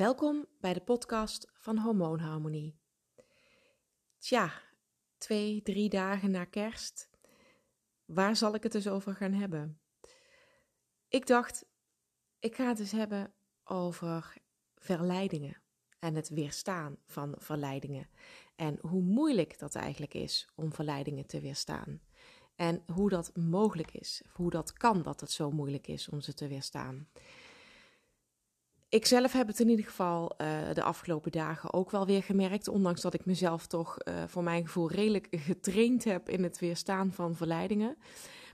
Welkom bij de podcast van Hormoonharmonie. Tja, twee, drie dagen na kerst. Waar zal ik het dus over gaan hebben? Ik dacht, ik ga het eens hebben over verleidingen en het weerstaan van verleidingen. En hoe moeilijk dat eigenlijk is om verleidingen te weerstaan. En hoe dat mogelijk is, hoe dat kan dat het zo moeilijk is om ze te weerstaan. Ik zelf heb het in ieder geval uh, de afgelopen dagen ook wel weer gemerkt. Ondanks dat ik mezelf toch uh, voor mijn gevoel redelijk getraind heb in het weerstaan van verleidingen.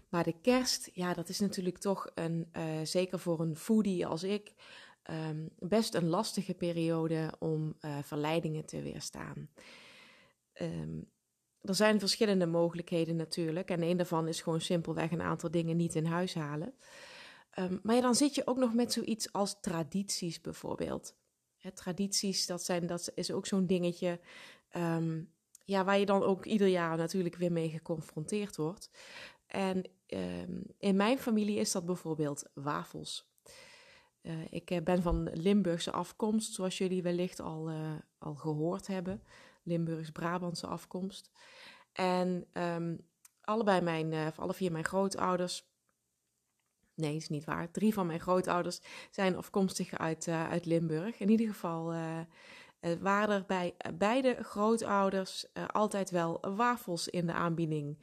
Maar de kerst, ja, dat is natuurlijk toch een, uh, zeker voor een foodie als ik, um, best een lastige periode om verleidingen te weerstaan. Um, er zijn verschillende mogelijkheden natuurlijk. En een daarvan is gewoon simpelweg een aantal dingen niet in huis halen. Um, maar dan zit je ook nog met zoiets als tradities bijvoorbeeld. tradities, dat, zijn, dat is ook zo'n dingetje um, ja, waar je dan ook ieder jaar natuurlijk weer mee geconfronteerd wordt. En um, in mijn familie is dat bijvoorbeeld wafels. Uh, ik eh, ben van Limburgse afkomst, zoals jullie wellicht al, uh, al gehoord hebben. Limburgs-Brabantse afkomst. En allebei mijn, of alle vier mijn grootouders Nee, is niet waar. Drie van mijn grootouders zijn afkomstig uit, uh, uit Limburg. In ieder geval uh, waren er bij beide grootouders altijd wel wafels in de aanbieding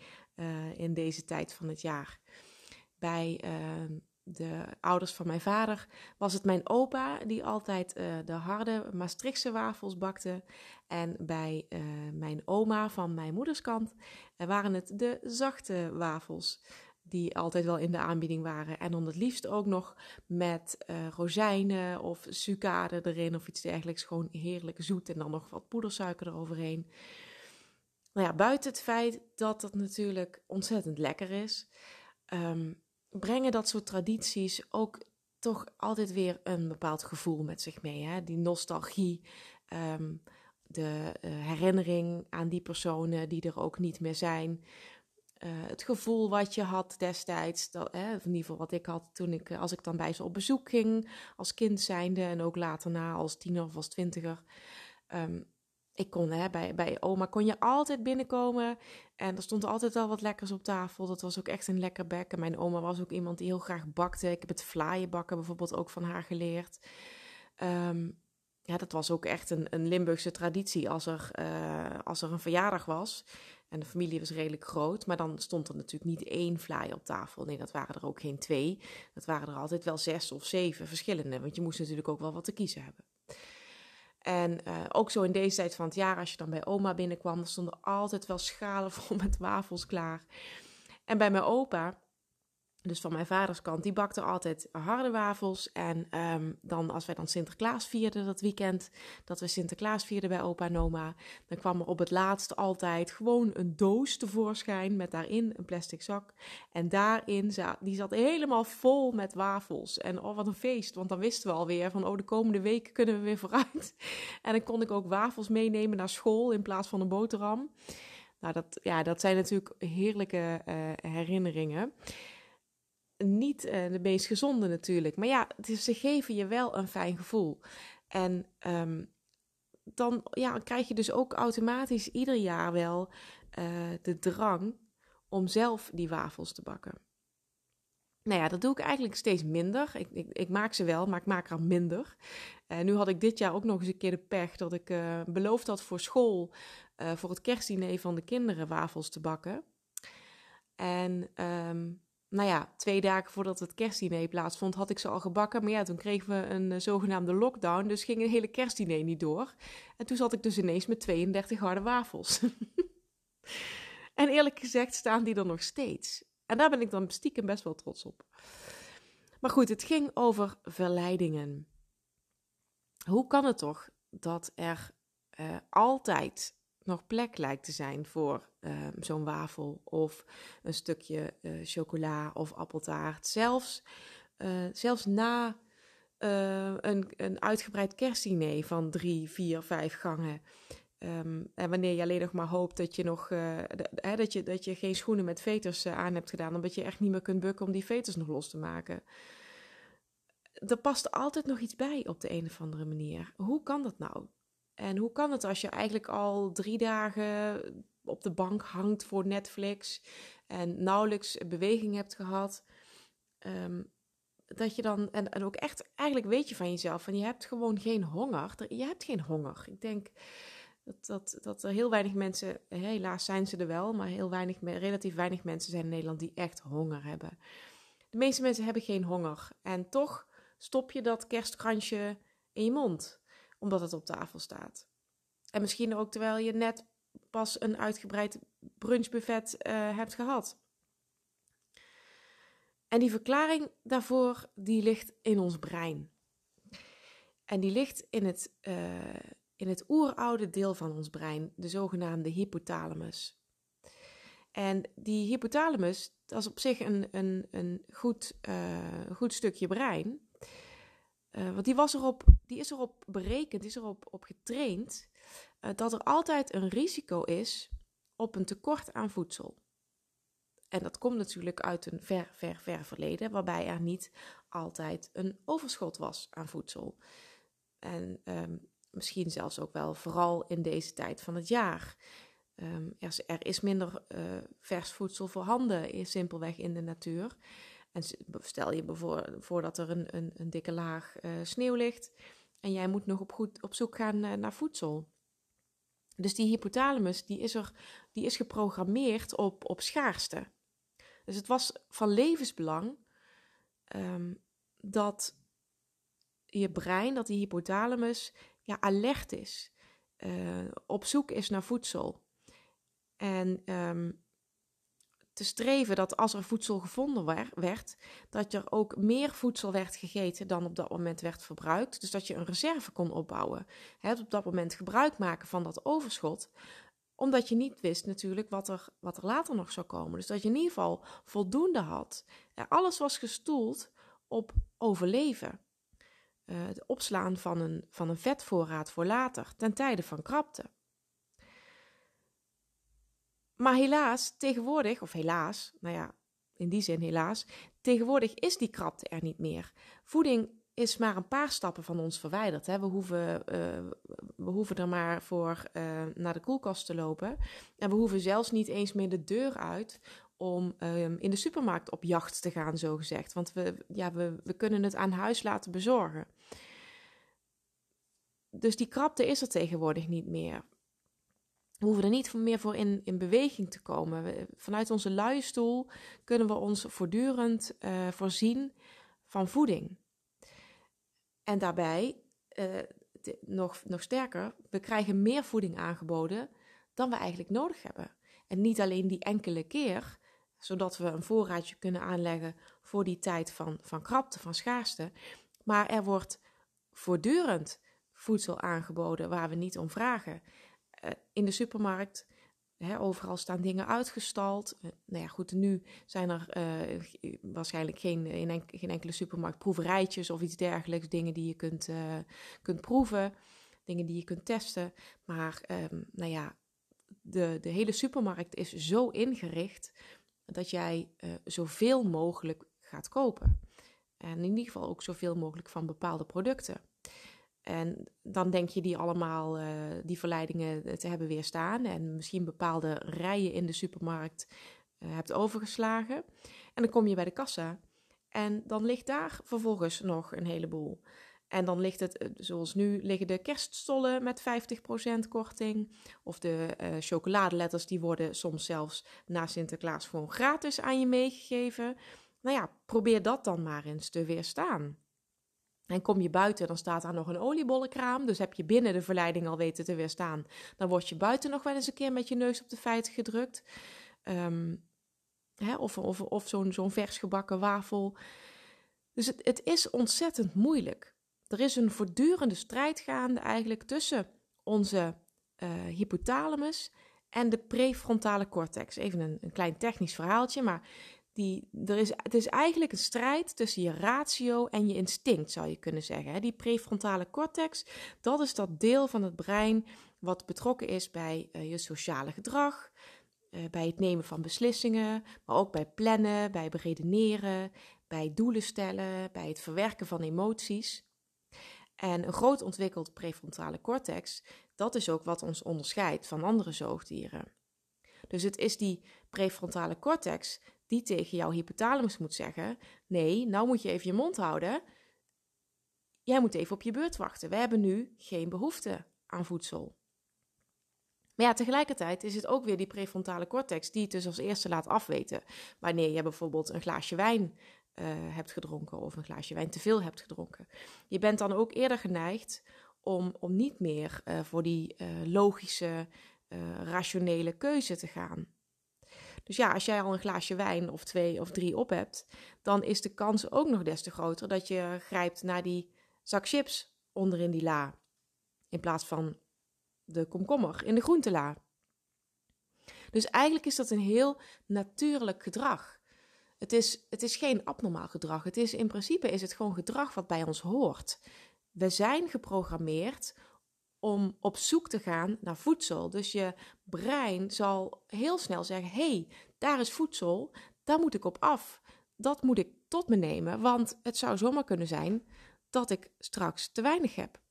in deze tijd van het jaar. Bij ehm, de ouders van mijn vader was het mijn opa die altijd de harde Maastrichtse wafels bakte. En bij mijn oma van mijn moederskant waren het de zachte wafels die altijd wel in de aanbieding waren. En dan het liefst ook nog met uh, rozijnen of sucade erin of iets dergelijks. Gewoon heerlijk zoet en dan nog wat poedersuiker eroverheen. Nou ja, buiten het feit dat het natuurlijk ontzettend lekker is, um, brengen dat soort tradities ook toch altijd weer een bepaald gevoel met zich mee. Hè? Die nostalgie, um, de uh, herinnering aan die personen die er ook niet meer zijn. Uh, het gevoel wat je had destijds, hè, in ieder geval wat ik had toen ik, als ik dan bij ze op bezoek ging, als kind zijnde en ook later na als tiener of als twintiger. Um, ik kon hè, bij, bij oma kon je altijd binnenkomen en er stond altijd wel wat lekkers op tafel. Dat was ook echt een lekker bek. En mijn oma was ook iemand die heel graag bakte. Ik heb het vlaaien bakken bijvoorbeeld ook van haar geleerd. Um, ja, dat was ook echt een, een Limburgse traditie als er, uh, als er een verjaardag was. En de familie was redelijk groot, maar dan stond er natuurlijk niet één fly op tafel. Nee, dat waren er ook geen twee. Dat waren er altijd wel zes of zeven verschillende, want je moest natuurlijk ook wel wat te kiezen hebben. En uh, ook zo in deze tijd van het jaar, als je dan bij oma binnenkwam, stonden altijd wel schalen vol met wafels klaar. En bij mijn opa, dus van mijn vaders kant, die bakte altijd harde wafels. En um, dan als wij dan Sinterklaas vierden dat weekend, dat we Sinterklaas vierden bij opa en oma, dan kwam er op het laatst altijd gewoon een doos tevoorschijn met daarin een plastic zak. En daarin zat, die zat helemaal vol met wafels. En oh, wat een feest, want dan wisten we alweer van, oh, de komende week kunnen we weer vooruit. En dan kon ik ook wafels meenemen naar school in plaats van een boterham. Nou, dat, ja, dat zijn natuurlijk heerlijke uh, herinneringen niet uh, de meest gezonde natuurlijk. Maar ja, ze geven je wel een fijn gevoel. En um, dan ja, krijg je dus ook automatisch ieder jaar wel uh, de drang om zelf die wafels te bakken. Nou ja, dat doe ik eigenlijk steeds minder. Ik, ik, ik maak ze wel, maar ik maak er minder. En uh, nu had ik dit jaar ook nog eens een keer de pech dat ik beloofd had voor school, voor het kerstdiner van de kinderen, wafels te bakken. En um, nou ja, twee dagen voordat het kerstdiner plaatsvond, had ik ze al gebakken. Maar ja, toen kregen we een uh, zogenaamde lockdown, dus ging het hele kerstdiner niet door. En toen zat ik dus ineens met 32 harde wafels. en eerlijk gezegd staan die er nog steeds. En daar ben ik dan stiekem best wel trots op. Maar goed, het ging over verleidingen. Hoe kan het toch dat er uh, altijd nog plek lijkt te zijn voor uh, zo'n wafel of een stukje uh, chocola of appeltaart. Zelfs, uh, zelfs na een, een uitgebreid kerstdiner van drie, vier, vijf gangen. Um, en wanneer je alleen nog maar hoopt dat je, nog, de, dat je, dat je geen schoenen met veters aan hebt gedaan, omdat je echt niet meer kunt bukken om die veters nog los te maken er past altijd nog iets bij op de een of andere manier. Hoe kan dat nou? En hoe kan het als je eigenlijk al drie dagen op de bank hangt voor Netflix en nauwelijks beweging hebt gehad? Ehm, dat je dan, en, en ook echt, eigenlijk weet je van jezelf, van je hebt gewoon geen honger. Je hebt geen honger. Ik denk dat, dat, dat er heel weinig mensen, helaas zijn ze er wel, maar heel weinig, relatief weinig mensen zijn in Nederland die echt honger hebben. De meeste mensen hebben geen honger. En toch stop je dat kerstkransje in je mond, omdat het op tafel staat. En misschien ook terwijl je net pas een uitgebreid brunchbuffet uh, hebt gehad. En die verklaring daarvoor, die ligt in ons brein. En die ligt in het, uh, in het oeroude deel van ons brein, de zogenaamde hypothalamus. En die hypothalamus, dat is op zich een, een, een goed, uh, goed stukje brein. Uh, want die, was die is erop berekend, is erop op getraind uh, dat er altijd een risico is op een tekort aan voedsel. En dat komt natuurlijk uit een ver, ver, ver verleden, waarbij er niet altijd een overschot was aan voedsel. En um, misschien zelfs ook wel vooral in deze tijd van het jaar. Um, er, er, is minder uh, vers voedsel voorhanden, simpelweg in de natuur. En stel je voor dat er een, een, een dikke laag uh, sneeuw ligt en jij moet nog op, goed, op zoek gaan uh, naar voedsel. Dus die hypothalamus die is, er, die is geprogrammeerd op, op schaarste. Dus het was van levensbelang um, dat je brein, dat die hypothalamus ja, alert is, uh, op zoek is naar voedsel. En um, te streven dat als er voedsel gevonden werd, dat er ook meer voedsel werd gegeten dan op dat moment werd verbruikt. Dus dat je een reserve kon opbouwen. Het op dat moment gebruik maken van dat overschot, omdat je niet wist natuurlijk wat er, wat er later nog zou komen. Dus dat je in ieder geval voldoende had. Alles was gestoeld op overleven. Uh, het opslaan van een, van een vetvoorraad voor later, ten tijde van krapte. Maar helaas, tegenwoordig, of helaas, nou ja, in die zin helaas, tegenwoordig is die krapte er niet meer. Voeding is maar een paar stappen van ons verwijderd. Hè. We, hoeven, uh, we hoeven er maar voor uh, naar de koelkast te lopen. En we hoeven zelfs niet eens meer de deur uit om um, in de supermarkt op jacht te gaan, zo gezegd. Want we, ja, we, we kunnen het aan huis laten bezorgen. Dus die krapte is er tegenwoordig niet meer. We hoeven er niet meer voor in, in beweging te komen. vanuit onze luie stoel kunnen we ons voortdurend uh, voorzien van voeding. En daarbij, uh, nog, nog sterker, we krijgen meer voeding aangeboden dan we eigenlijk nodig hebben. En niet alleen die enkele keer, zodat we een voorraadje kunnen aanleggen voor die tijd van, van krapte, van schaarste. Maar er wordt voortdurend voedsel aangeboden waar we niet om vragen. Uh, in de supermarkt, overal staan dingen uitgestald. Uh, nou ja, goed, nu zijn er uh, waarschijnlijk geen, in en, geen enkele supermarkt proeverijtjes of iets dergelijks. Dingen die je kunt, kunt proeven, dingen die je kunt testen. Maar um, nou ja, de, de hele supermarkt is zo ingericht dat jij zoveel mogelijk gaat kopen. En in ieder geval ook zoveel mogelijk van bepaalde producten. En dan denk je die allemaal, uh, die verleidingen te hebben weerstaan. En misschien bepaalde rijen in de supermarkt uh, hebt overgeslagen. En dan kom je bij de kassa. En dan ligt daar vervolgens nog een heleboel. En dan ligt het, eh, zoals nu, liggen de kerststollen met 50% korting. Of de uh, chocoladeletters, die worden soms zelfs na Sinterklaas gewoon gratis aan je meegegeven. Nou ja, probeer dat dan maar eens te weerstaan. En kom je buiten, dan staat daar nog een oliebollenkraam. Dus heb je binnen de verleiding al weten te weerstaan. Dan word je buiten nog wel eens een keer met je neus op de feiten gedrukt. Um, hè, of of, of zo'n zo'n vers gebakken wafel. Dus het, het is ontzettend moeilijk. Er is een voortdurende strijd gaande eigenlijk tussen onze uh, hypothalamus en de prefrontale cortex. Even een, een klein technisch verhaaltje, maar die, er is, het is eigenlijk een strijd tussen je ratio en je instinct, zou je kunnen zeggen. Die prefrontale cortex, dat is dat deel van het brein wat betrokken is bij uh, je sociale gedrag, uh, bij het nemen van beslissingen, maar ook bij plannen, bij beredeneren, bij doelen stellen, bij het verwerken van emoties. En een groot ontwikkeld prefrontale cortex, dat is ook wat ons onderscheidt van andere zoogdieren. Dus het is die prefrontale cortex die tegen jouw hypothalamus moet zeggen: nee, nou moet je even je mond houden. Jij moet even op je beurt wachten. We hebben nu geen behoefte aan voedsel. Maar ja, tegelijkertijd is het ook weer die prefrontale cortex die het dus als eerste laat afweten. Wanneer je bijvoorbeeld een glaasje wijn uh, hebt gedronken of een glaasje wijn te veel hebt gedronken. Je bent dan ook eerder geneigd om, om niet meer uh, voor die uh, logische, rationele keuze te gaan. Dus ja, als jij al een glaasje wijn of twee of drie op hebt, dan is de kans ook nog des te groter dat je grijpt naar die zak chips onderin die la. In plaats van de komkommer in de groentela. Dus eigenlijk is dat een heel natuurlijk gedrag. Het is, het is geen abnormaal gedrag. Het is in principe is het gewoon gedrag wat bij ons hoort. We zijn geprogrammeerd om op zoek te gaan naar voedsel. Dus je brein zal heel snel zeggen: hey, daar is voedsel, daar moet ik op af. Dat moet ik tot me nemen, want het zou zomaar kunnen zijn dat ik straks te weinig heb.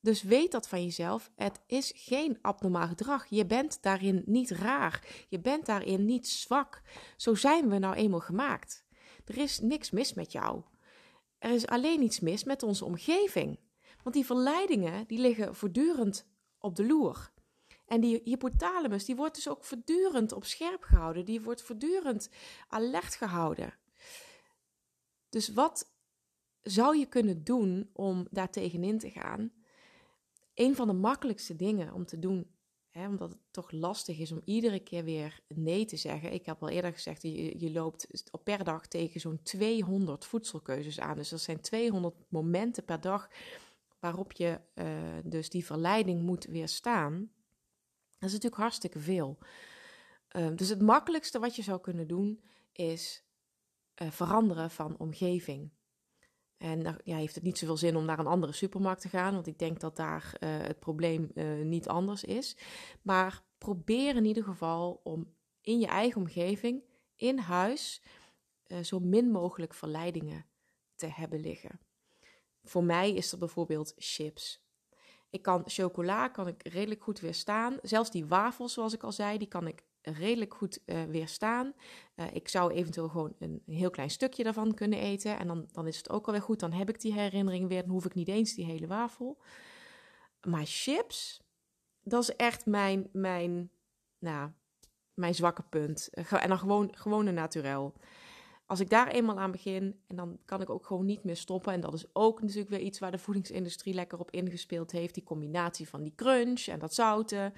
Dus weet dat van jezelf. Het is geen abnormaal gedrag. Je bent daarin niet raar. Je bent daarin niet zwak. Zo zijn we nou eenmaal gemaakt. Er is niks mis met jou. Er is alleen iets mis met onze omgeving. Want die verleidingen die liggen voortdurend op de loer. En die hypothalamus die wordt dus ook voortdurend op scherp gehouden. Die wordt voortdurend alert gehouden. Dus wat zou je kunnen doen om daar tegenin te gaan? een van de makkelijkste dingen om te doen, omdat het toch lastig is om iedere keer weer nee te zeggen. Ik heb al eerder gezegd, je, je loopt per dag tegen zo'n 200 voedselkeuzes aan. Dus dat zijn 200 momenten per dag waarop je uh, dus die verleiding moet weerstaan. Dat is natuurlijk hartstikke veel. Uh, dus het makkelijkste wat je zou kunnen doen is uh, veranderen van omgeving. En dan ja, heeft het niet zoveel zin om naar een andere supermarkt te gaan, want ik denk dat daar uh, het probleem niet anders is. Maar probeer in ieder geval om in je eigen omgeving, in huis, zo min mogelijk verleidingen te hebben liggen. Voor mij is dat bijvoorbeeld chips. Ik kan chocola kan ik redelijk goed weerstaan. Zelfs die wafels, zoals ik al zei, die kan ik redelijk goed uh, weerstaan. Uh, ik zou eventueel gewoon een, heel klein stukje daarvan kunnen eten. En dan, dan is het ook alweer goed. Dan heb ik die herinnering weer. Dan hoef ik niet eens die hele wafel. Maar chips, dat is echt mijn, mijn, nou, mijn zwakke punt. En dan gewoon, gewoon een naturel. Als ik daar eenmaal aan begin, en dan kan ik ook gewoon niet meer stoppen. En dat is ook natuurlijk weer iets waar de voedingsindustrie lekker op ingespeeld heeft. Die combinatie van die crunch en dat zouten.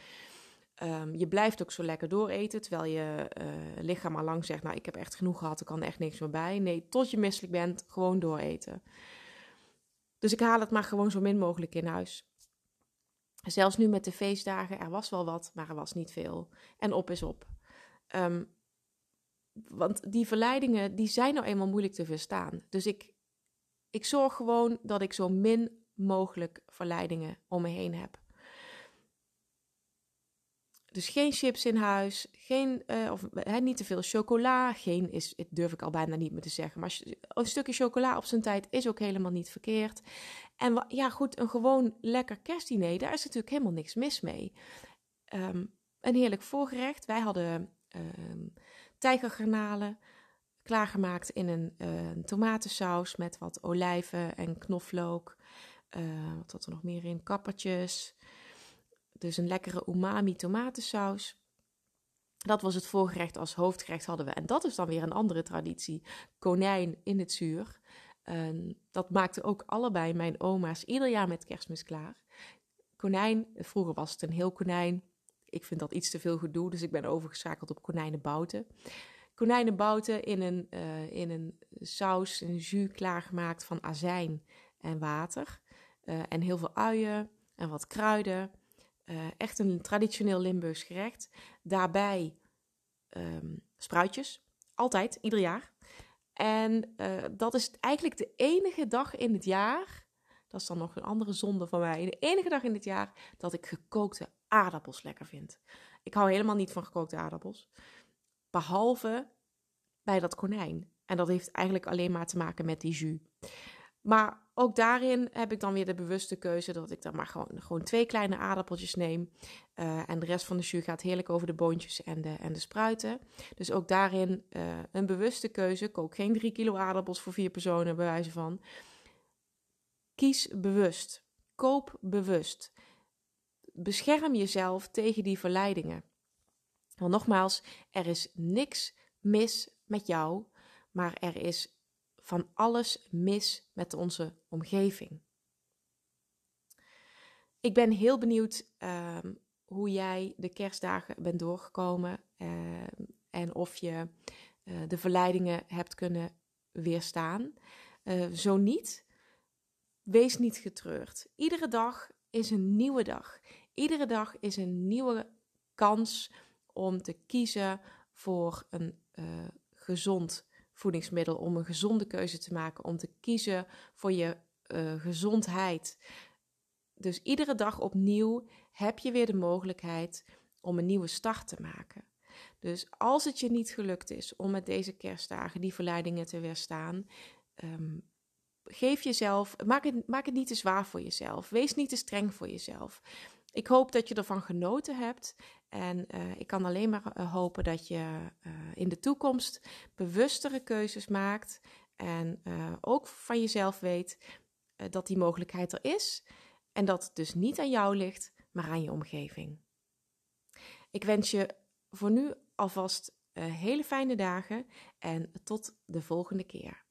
Um, je blijft ook zo lekker dooreten, terwijl je uh, lichaam al lang zegt: Nou, ik heb echt genoeg gehad, er kan echt niks meer bij. Nee, tot je misselijk bent, gewoon dooreten. Dus ik haal het maar gewoon zo min mogelijk in huis. Zelfs nu met de feestdagen, er was wel wat, maar er was niet veel. En op is op. Um, want die verleidingen, die zijn nou eenmaal moeilijk te verstaan. Dus ik, ik zorg gewoon dat ik zo min mogelijk verleidingen om me heen heb. Dus geen chips in huis, geen, uh, of niet te veel chocola. Geen is, het durf ik al bijna niet meer te zeggen. Maar een stukje chocola op zijn tijd is ook helemaal niet verkeerd. En ja, goed, een gewoon lekker kerstdiner, daar is natuurlijk helemaal niks mis mee. Um, een heerlijk voorgerecht. Wij hadden um, tijgergarnalen klaargemaakt in een uh, tomatensaus met wat olijven en knoflook. Uh, wat had er nog meer in? Kappertjes. Dus een lekkere umami tomatensaus. Dat was het voorgerecht als hoofdgerecht hadden we. En dat is dan weer een andere traditie. Konijn in het zuur. Dat maakten ook allebei mijn oma's ieder jaar met kerstmis klaar. Konijn, vroeger was het een heel konijn. Ik vind dat iets te veel gedoe, dus ik ben overgeschakeld op konijnenbouten. Konijnenbouten in een, uh, in een saus, een jus klaargemaakt van azijn en water. Uh, en heel veel uien en wat kruiden. Uh, echt een traditioneel Limburgs gerecht. Daarbij um, spruitjes. Altijd, ieder jaar. En dat is eigenlijk de enige dag in het jaar. Dat is dan nog een andere zonde van mij. De enige dag in het jaar dat ik gekookte aardappels lekker vind. Ik hou helemaal niet van gekookte aardappels. Behalve bij dat konijn. En dat heeft eigenlijk alleen maar te maken met die jus. Maar ook daarin heb ik dan weer de bewuste keuze dat ik dan maar gewoon, gewoon twee kleine aardappeltjes neem. Uh, en de rest van de jus gaat heerlijk over de boontjes en de, en de spruiten. Dus ook daarin uh, een bewuste keuze. Kook geen drie kilo aardappels voor vier personen, bij wijze van. Kies bewust. Koop bewust. Bescherm jezelf tegen die verleidingen. Want nogmaals, er is niks mis met jou, maar er is van alles mis met onze omgeving. Ik ben heel benieuwd uh, hoe jij de kerstdagen bent doorgekomen uh, en of je uh, de verleidingen hebt kunnen weerstaan. Eh, zo niet, wees niet getreurd. Iedere dag is een nieuwe dag. Iedere dag is een nieuwe kans om te kiezen voor een gezond voedingsmiddel, om een gezonde keuze te maken, om te kiezen voor je uh, gezondheid. Dus iedere dag opnieuw heb je weer de mogelijkheid om een nieuwe start te maken. Dus als het je niet gelukt is om met deze kerstdagen die verleidingen te weerstaan, um, geef jezelf, maak het, maak het niet te zwaar voor jezelf. Wees niet te streng voor jezelf. Ik hoop dat je ervan genoten hebt. En uh, ik kan alleen maar uh, hopen dat je uh, in de toekomst bewustere keuzes maakt. En ook van jezelf weet dat die mogelijkheid er is. En dat het dus niet aan jou ligt, maar aan je omgeving. Ik wens je voor nu alvast hele fijne dagen en tot de volgende keer.